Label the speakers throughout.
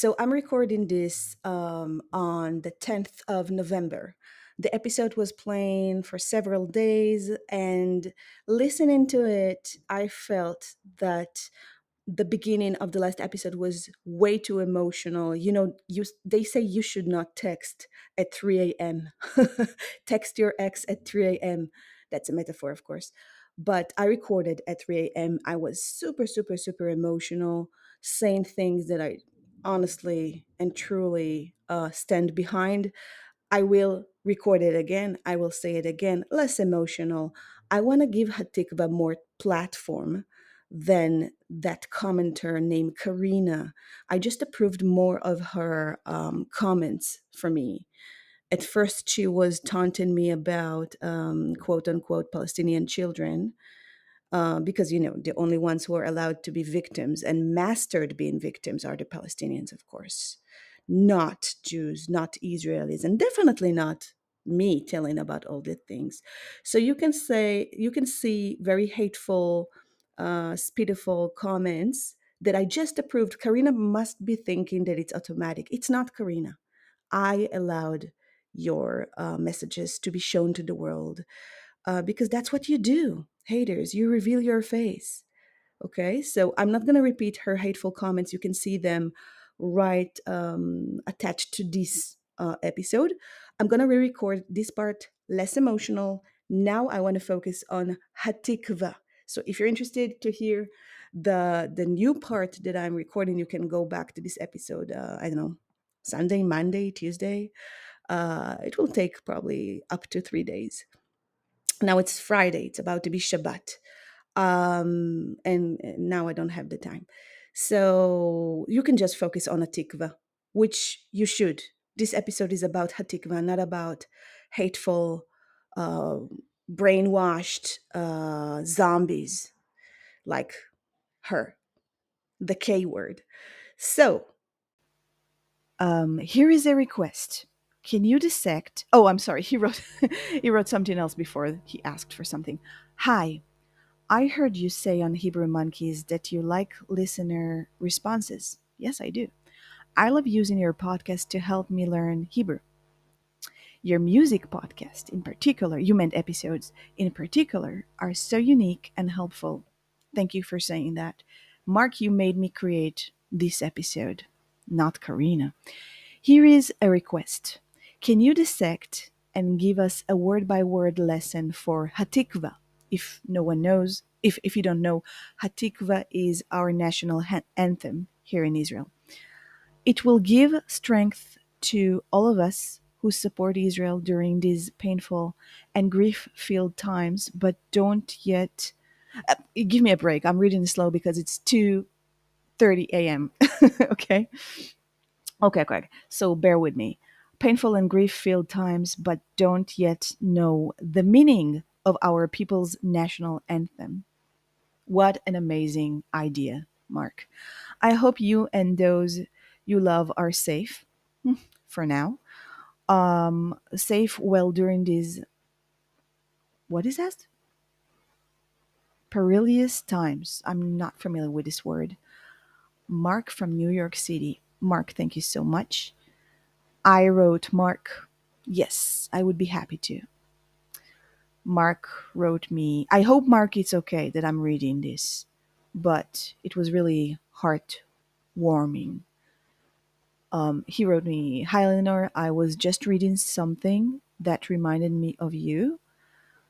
Speaker 1: So I'm recording this um, on the 10th of November. The episode was playing for several days, and listening to it, I felt that the beginning of the last episode was way too emotional. You know, you they say you should not text at 3 a.m. text your ex at 3 a.m. That's a metaphor, of course. But I recorded at 3 a.m. I was super, super, super emotional, saying things that I honestly and truly uh, stand behind. I will record it again. I will say it again, less emotional. I want to give Hatikva more platform than that commenter named Karina. I just approved more of her um, comments for me. At first, she was taunting me about um, quote unquote Palestinian children. Uh, because you know the only ones who are allowed to be victims and mastered being victims are the Palestinians, of course, not Jews, not Israelis, and definitely not me telling about all the things. So you can say you can see very hateful, uh, spiteful comments that I just approved. Karina must be thinking that it's automatic. It's not Karina. I allowed your uh, messages to be shown to the world uh, because that's what you do. Haters, you reveal your face. Okay, so I'm not going to repeat her hateful comments. You can see them right um, attached to this uh, episode. I'm going to re record this part less emotional. Now I want to focus on Hatikva. So if you're interested to hear the the new part that I'm recording, you can go back to this episode. Uh, I don't know, Sunday, Monday, Tuesday. Uh, it will take probably up to three days. Now it's Friday. It's about to be Shabbat um, and now I don't have the time. So you can just focus on Hatikva, which you should. This episode is about Hatikva, not about hateful, uh, brainwashed uh, zombies like her, the K word. So um, here is a request. Can you dissect? Oh, I'm sorry. He wrote he wrote something else before he asked for something. Hi, I heard you say on Hebrew Monkeys that you like listener responses. Yes, I do. I love using your podcast to help me learn Hebrew. Your music podcast, in particular, you meant episodes in particular, are so unique and helpful. Thank you for saying that. Mark, you made me create this episode, not Karina. Here is a request. Can you dissect and give us a word by word lesson for Hatikva? If no one knows, if, if you don't know, Hatikva is our national ha- anthem here in Israel. It will give strength to all of us who support Israel during these painful and grief filled times, but don't yet. Uh, give me a break. I'm reading slow because it's 2:30 a.m. okay. Okay, okay. So bear with me. Painful and grief filled times, but don't yet know the meaning of our people's national anthem. What an amazing idea, Mark. I hope you and those you love are safe hmm, for now. Um, safe well during these, what is that? Perilous times. I'm not familiar with this word. Mark from New York City. Mark, thank you so much. I wrote Mark. Yes, I would be happy to. Mark wrote me. I hope Mark it's okay that I'm reading this, but it was really heartwarming. Um, he wrote me, Hi Eleanor, I was just reading something that reminded me of you.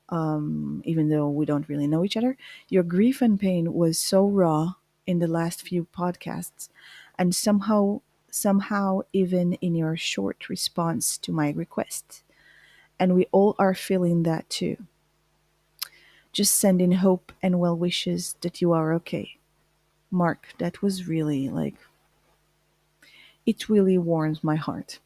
Speaker 1: Um, even though we don't really know each other, your grief and pain was so raw in the last few podcasts, and somehow, somehow, even in your short response to my request and we all are feeling that too. Just sending hope and well wishes that you are okay. Mark, that was really like, it really warms my heart.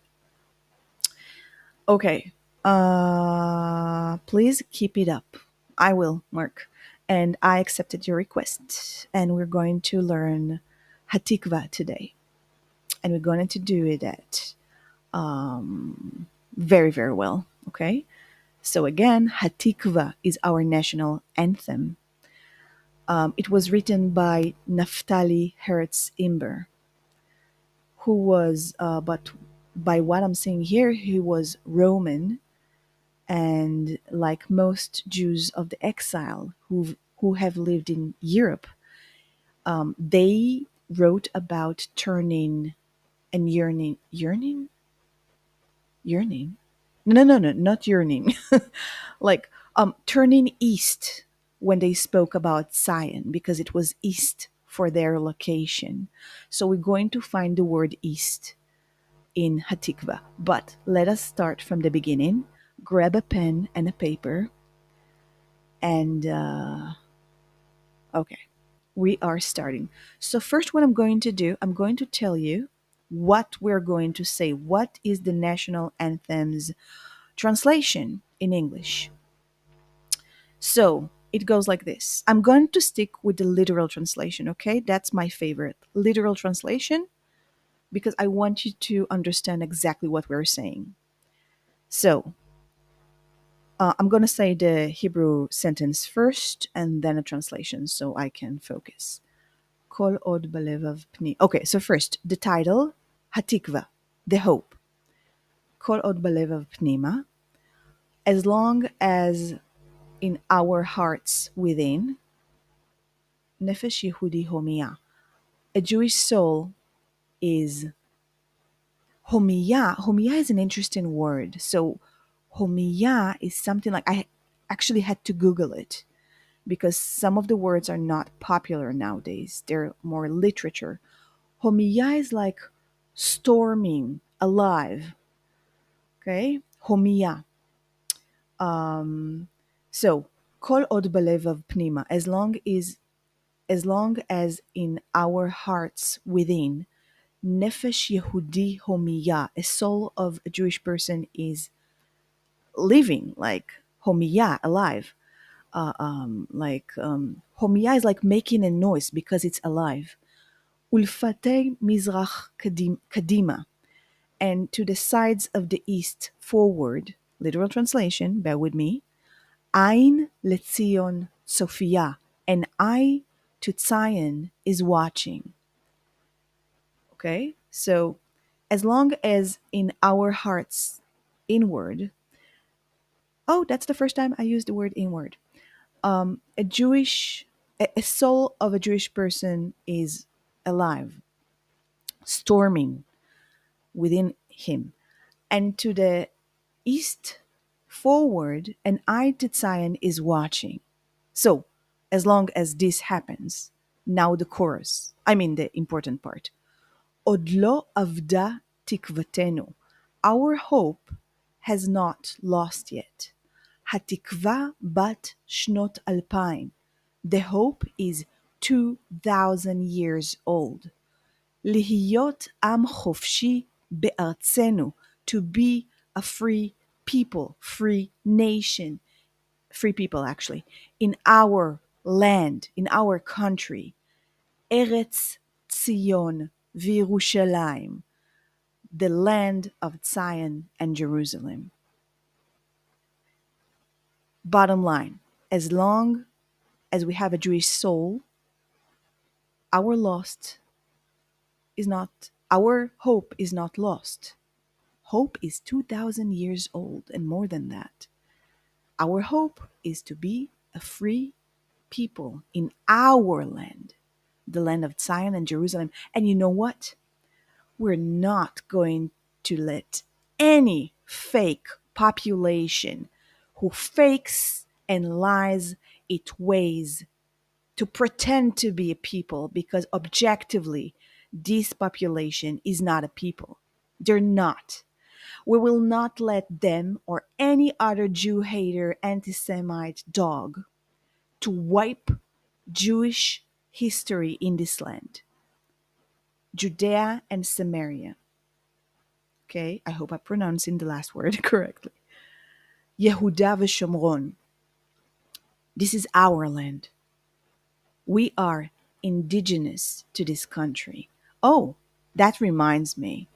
Speaker 1: Okay, uh, please keep it up. I will, Mark. And I accepted your request. And we're going to learn Hatikva today. And we're going to do it at um, very, very well. Okay? So again, Hatikva is our national anthem. Um, it was written by Naftali Hertz Imber, who was, uh, but by what I'm saying here, he was Roman, and like most Jews of the exile who who have lived in Europe, um, they wrote about turning and yearning, yearning, yearning. No, no, no, no, not yearning. like um, turning east when they spoke about Zion because it was east for their location. So we're going to find the word east in Hatikva. But let us start from the beginning. Grab a pen and a paper. And uh, okay, we are starting. So, first, what I'm going to do, I'm going to tell you what we're going to say. What is the national anthem's translation in English? So, it goes like this. I'm going to stick with the literal translation, okay? That's my favorite. Literal translation because I want you to understand exactly what we're saying. So, uh, I'm going to say the Hebrew sentence first and then a translation so I can focus. Kol od balevav pni. Okay, so first, the title, Hatikva, the hope. Kol od balevav pnima. As long as in our hearts within, nefesh Yehudi homia. A Jewish soul is homia. Homia is an interesting word. So homia is something like I actually had to Google it because some of the words are not popular nowadays. They're more literature. Homia is like storming, alive. Okay? Homia. Um, so, kol od balevav pnima, as long as as long as in our hearts within, nefesh Yehudi homiya, a soul of a Jewish person is living, like homiya, alive. Uh, um, like um, homiya is like making a noise because it's alive. Ulfatei mizrach kadim, kadima, and to the sides of the east forward. Literal translation. Bear with me. Ein letzion Sophia, and eye to Zion is watching. Okay, so as long as in our hearts inward, oh, that's the first time I used the word inward. Um, a Jewish, a soul of a Jewish person is alive, storming within him. And to the east forward, an eye to Zion is watching. So, as long as this happens, now the chorus, I mean the important part. Odlo avda tikvatenu. Our hope has not lost yet. Hatikva bat shnot alpaim. The hope is 2,000 years old. Lihiyot am chofshi be'artzenu. To be a free people, free nation, free people actually, in our land, in our country. Eretz Zion v'Yerushalayim, the land of Zion and Jerusalem. Bottom line, as long as we have a Jewish soul, our lost is not, our hope is not lost. Hope is 2,000 years old and more than that. Our hope is to be a free people in our land, the land of Zion and Jerusalem. And you know what? We're not going to let any fake population who fakes and lies its ways to pretend to be a people because objectively, this population is not a people. They're not. We will not let them or any other Jew hater, anti Semite dog to wipe Jewish history in this land Judea and Samaria. Okay, I hope I'm pronouncing the last word correctly. Yehuda v'Shomron. This is our land. We are indigenous to this country. Oh, that reminds me.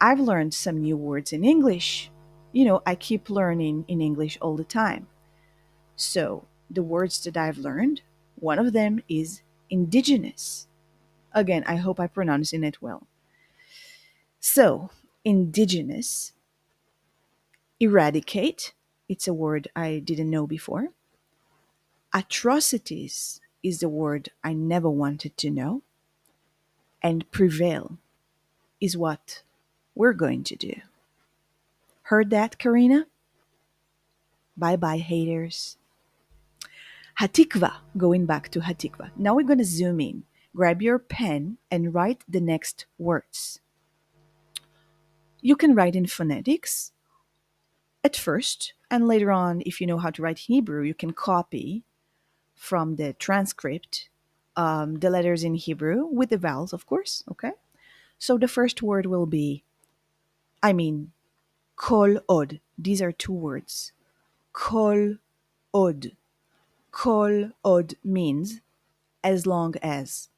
Speaker 1: I've learned some new words in English. You know, I keep learning in English all the time. So, the words that I've learned, one of them is indigenous. Again, I hope I'm pronouncing it well. So, indigenous, eradicate, it's a word I didn't know before. Atrocities is the word I never wanted to know. And prevail is what we're going to do. Heard that, Karina? Bye bye, haters. Hatikva, going back to Hatikva. Now we're going to zoom in. Grab your pen and write the next words. You can write in phonetics at first, and later on, if you know how to write Hebrew, you can copy from the transcript um, the letters in Hebrew with the vowels, of course. Okay. So the first word will be, I mean, kol od. These are two words. Kol od. Kol od means as long as.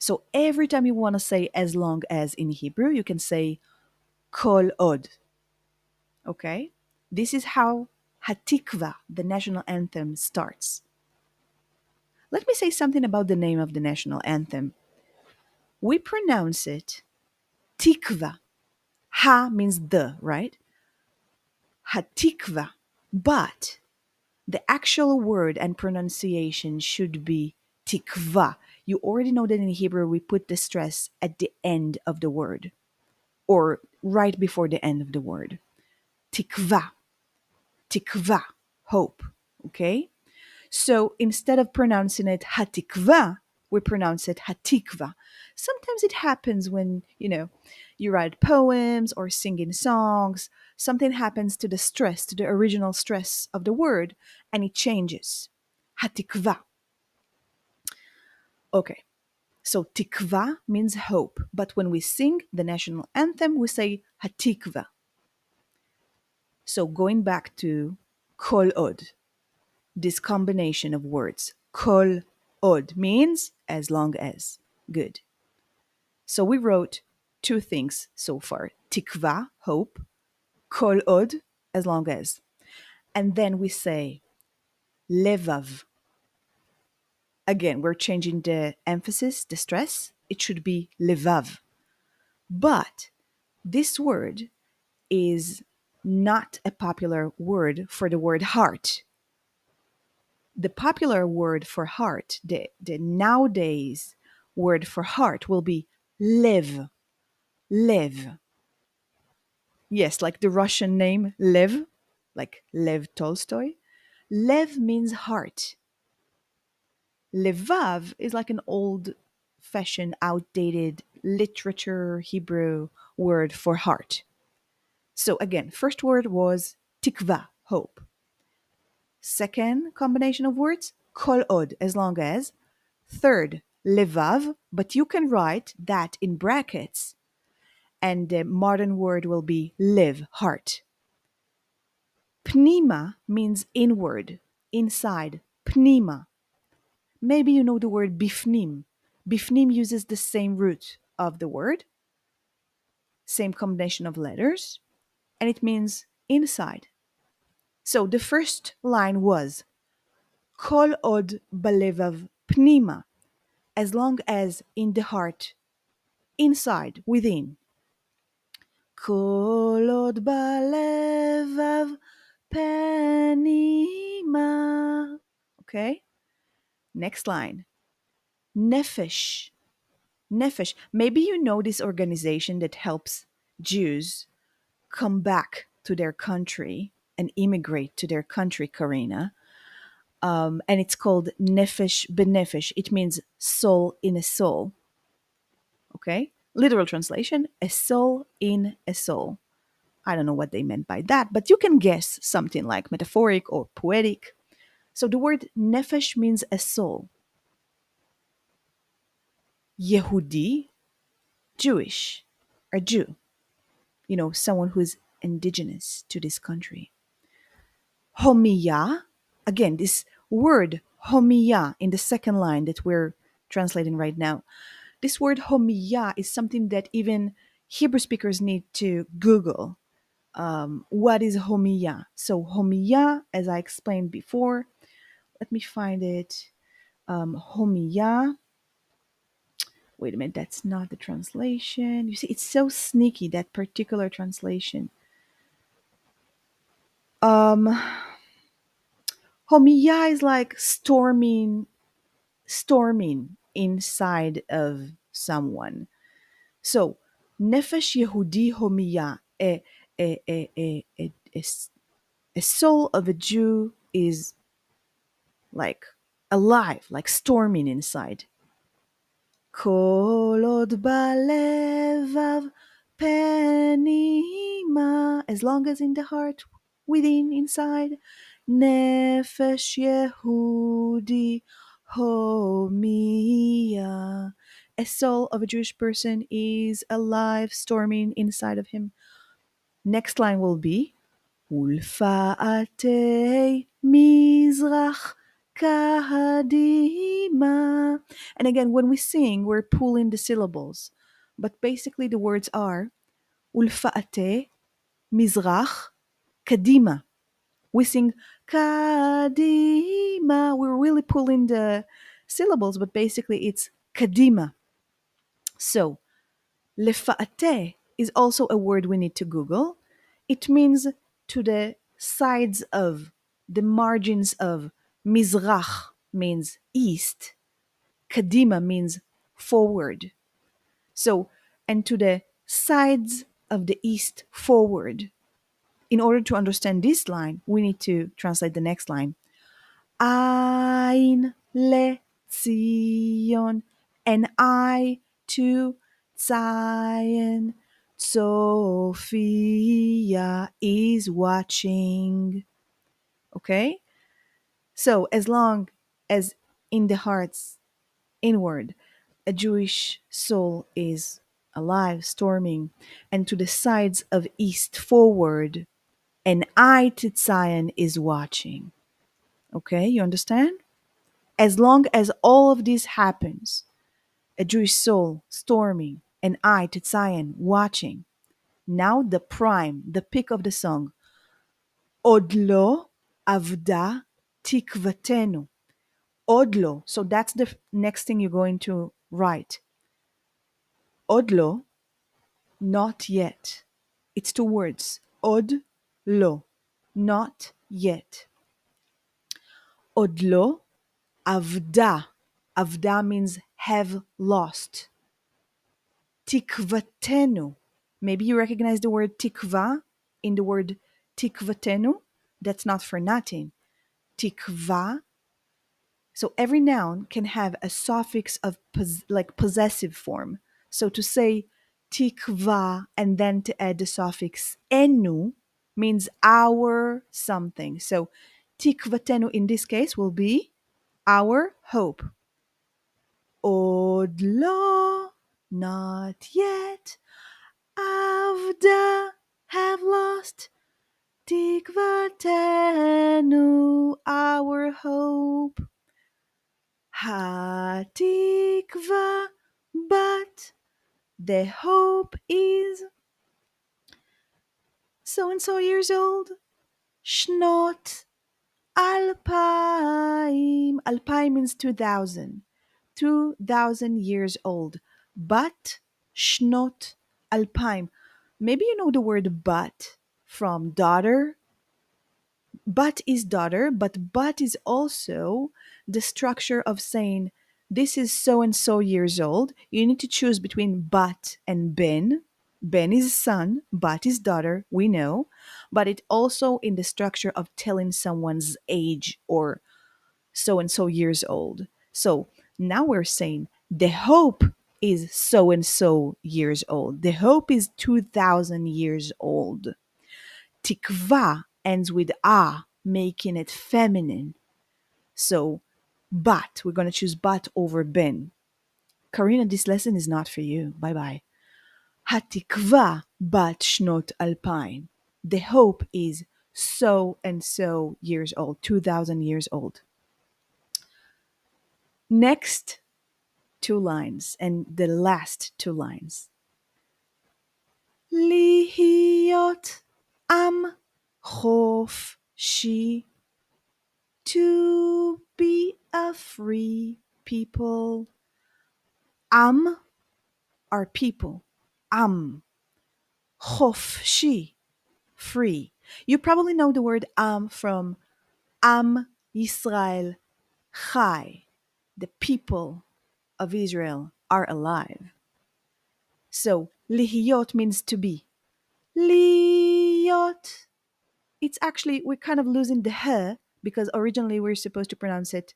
Speaker 1: So every time you want to say as long as in Hebrew, you can say kol od. Okay? This is how Hatikva, the national anthem, starts. Let me say something about the name of the national anthem. We pronounce it Tikva. Ha means the, right? Hatikva. But the actual word and pronunciation should be tikva. You already know that in Hebrew we put the stress at the end of the word or right before the end of the word. Tikva. Tikva. Hope. Okay? So instead of pronouncing it hatikva, we pronounce it hatikva. Sometimes it happens when, you know, you write poems or singing songs, something happens to the stress, to the original stress of the word, and it changes. Hatikva. Okay. So tikva means hope, but when we sing the national anthem, we say hatikva. So going back to kol od, this combination of words, kol od means as long as. Good. So we wrote two things so far tikva, hope, kol od, as long as. And then we say levav. Again, we're changing the emphasis, the stress. It should be levav. But this word is not a popular word for the word heart. The popular word for heart, the, the nowadays word for heart, will be lev. Lev. Yes, like the Russian name Lev, like Lev Tolstoy. Lev means heart. Levav is like an old fashioned, outdated literature Hebrew word for heart. So again, first word was tikva, hope. Second combination of words, kol od, as long as. Third, levav, but you can write that in brackets. And the modern word will be live, heart. Pnima means inward, inside. Pnima. Maybe you know the word bifnim. Bifnim uses the same root of the word, same combination of letters, and it means inside. So the first line was Kol od balevav pnima, as long as in the heart, inside, within. Kol od balevav penima. Okay? Next line. Nefesh. Nefesh. Maybe you know this organization that helps Jews come back to their country and immigrate to their country, Karina. Um, and it's called Nefesh B'Nefesh. It means soul in a soul. Okay? Literal translation a soul in a soul. I don't know what they meant by that, but you can guess something like metaphoric or poetic. So the word nefesh means a soul. Yehudi, Jewish, a Jew. You know, someone who is indigenous to this country. Homiya, again, this word homiya in the second line that we're translating right now. This word homiya is something that even Hebrew speakers need to Google. Um, what is homiya? So homiya, as I explained before, let me find it. Um, homiya wait a minute, that's not the translation. You see, it's so sneaky, that particular translation Um, Homiya is like storming, storming inside of someone. So, Nefesh Yehudi Homiya, a, a, a, a, a, a, a soul of a Jew is like alive, like storming inside. כל עוד בלבב פנימה, as long as in the heart, within, inside. Nefesh Yehudi Homia. A soul of a Jewish person is alive, storming inside of him. Next line will be Ulfaate Mizrach Kahadima. And again, when we sing, we're pulling the syllables. But basically, the words are Ulfaate Mizrach Kadima. We sing Kadima. We're really pulling the syllables, but basically, it's Kadima. So, Lefa'ate is also a word we need to Google. It means to the sides of, the margins of, Mizrach means east. Kadima means forward. So, and to the sides of the east forward. In order to understand this line, we need to translate the next line. Ein le Zion, and eye to Zion. Sophia is watching. Okay? So, as long as in the heart's inward, a Jewish soul is alive, storming, and to the sides of east forward, an eye to Zion is watching. Okay, you understand? As long as all of this happens, a Jewish soul storming, an eye to Zion watching. Now the prime, the pick of the song. Odlo avda tikvatenu. Odlo. So that's the next thing you're going to write. Odlo, not yet. It's two words. Od lo, not yet. Odlo, avda. Avda means have lost. Tikvatenu. Maybe you recognize the word tikva in the word tikvatenu. That's not for nothing tikva. So every noun can have a suffix of pos- like possessive form. So to say tikva and then to add the suffix enu means our something. So tikvatenu in this case will be our hope. Odlo, not yet. Avda, have lost. Tikvatenu, our hope. Hatikva, but the hope is so and so years old. Shnot alpaim. Alpaim means 2000. 2000 years old. But shnot alpaim. Maybe you know the word but from daughter. But is daughter, but but is also the structure of saying this is so and so years old. You need to choose between but and ben. Ben is son, but daughter, we know, but it also in the structure of telling someone's age or so and so years old. So now we're saying the hope is so and so years old. The hope is 2000 years old. Tikva ends with a, making it feminine. So, but, we're going to choose but over ben. Karina, this lesson is not for you. Bye bye. Hatikva bat shnot alpaim. The hope is so and so years old, 2000 years old. Next two lines, and the last two lines. Lihiot am Hof she to be a free people. Am our people. Am. Chofshi. Free. You probably know the word Am from Am Yisrael Chai. The people of Israel are alive. So, lihiyot means to be. Liyot. It's actually, we're kind of losing the h because originally we're supposed to pronounce it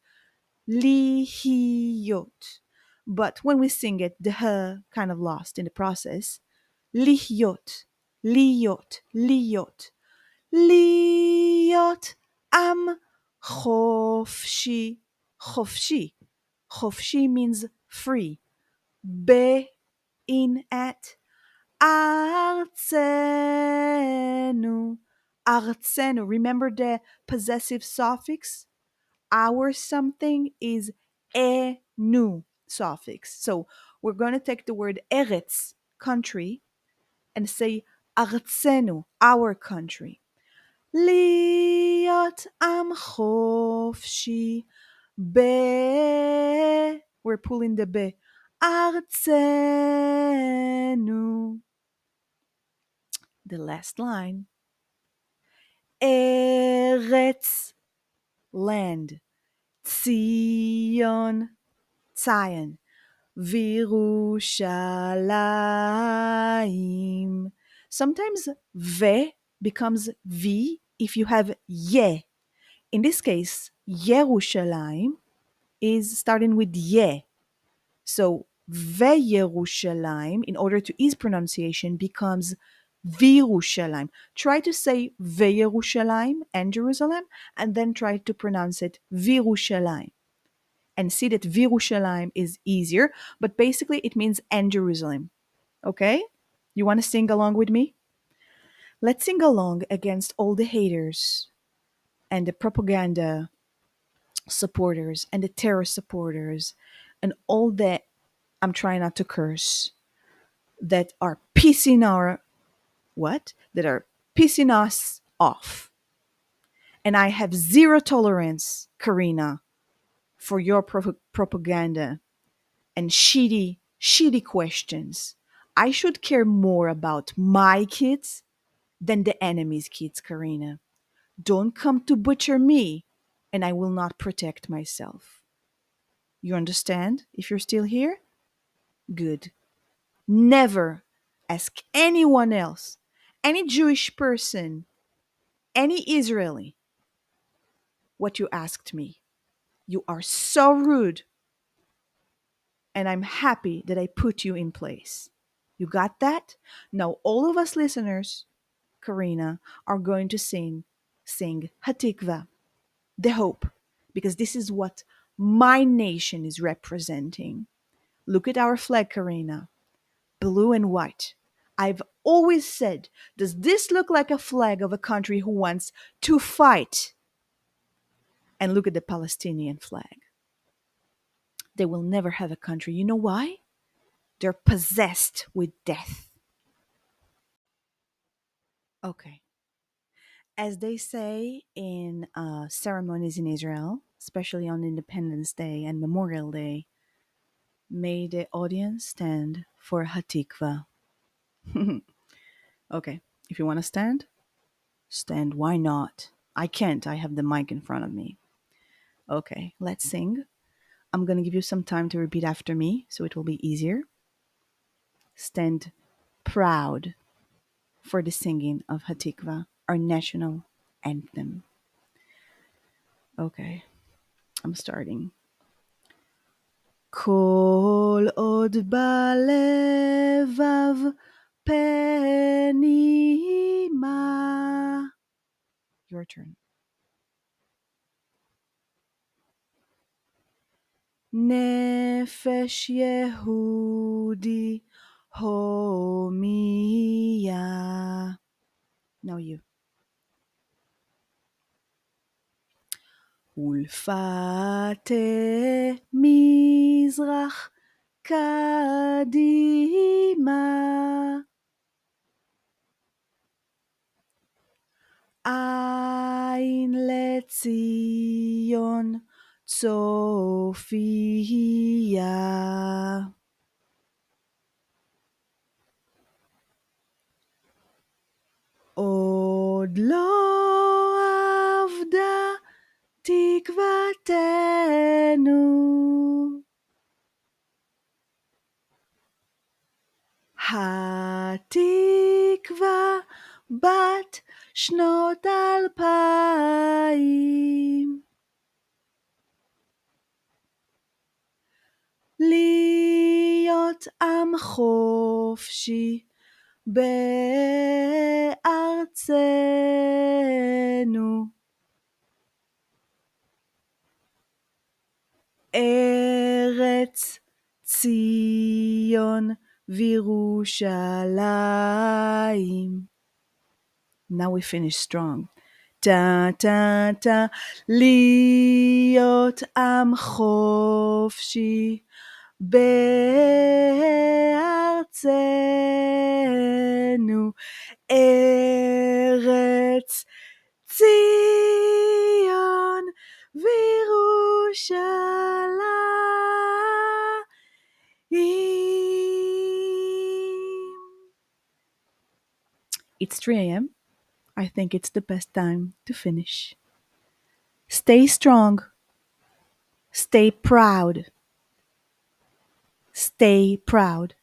Speaker 1: lihiyot. But when we sing it, the her kind of lost in the process. Lihyot, liyot, liyot, liyot am chofshi. Chofshi. Chofshi means free. Be in at artsenu. Artsenu. Remember the possessive suffix? Our something is enu suffix. So we're going to take the word eretz, country, and say "arzenu" our country. Liot am chofshi be. We're pulling the be. "Arzenu". The last line. Eretz, land. Zion, Zion. Virushalayim. Sometimes ve becomes v if you have ye. In this case, Yerushalayim is starting with ye. So ve Yerushalayim, in order to ease pronunciation, becomes Virushalayim. Try to say ve Yerushalayim and Jerusalem, and then try to pronounce it Virushalayim. And see that Virushalayim is easier, but basically it means and Jerusalem. Okay? You want to sing along with me? Let's sing along against all the haters and the propaganda supporters and the terror supporters and all that I'm trying not to curse that are pissing our what? That are pissing us off. And I have zero tolerance, Karina, for your pro- propaganda and shitty, shitty questions. I should care more about my kids than the enemy's kids, Karina. Don't come to butcher me, and I will not protect myself. You understand if you're still here? Good. Never ask anyone else, any Jewish person, any Israeli, what you asked me. You are so rude. And I'm happy that I put you in place. You got that? Now, all of us listeners, Karina, are going to sing, sing Hatikva, the hope, because this is what my nation is representing. Look at our flag, Karina, blue and white. I've always said, does this look like a flag of a country who wants to fight? And look at the Palestinian flag. They will never have a country. You know why? They're possessed with death. Okay. As they say in uh, ceremonies in Israel, especially on Independence Day and Memorial Day, may the audience stand for Hatikva. okay, if you want to stand, stand. Why not? I can't. I have the mic in front of me. Okay, let's sing. I'm going to give you some time to repeat after me so it will be easier. Stand proud for the singing of Hatikva, our national anthem. Okay, I'm starting. כל עוד בלבב פנימה. Your turn. Nefesh Yehudi homia, Now you. Ulfate Mizrach Kadima. Ein Lezion. צופיה. עוד לא אבדה תקוותנו. התקווה בת שנות אלפיים. להיות עם חופשי בארצנו. ארץ ציון וירושלים. Now we finish strong. טה טה טה, להיות עם חופשי בארצנו, ארץ ציון וירושלים. It's 3 a.m. I think it's the best time to finish. Stay strong. Stay proud. Stay proud.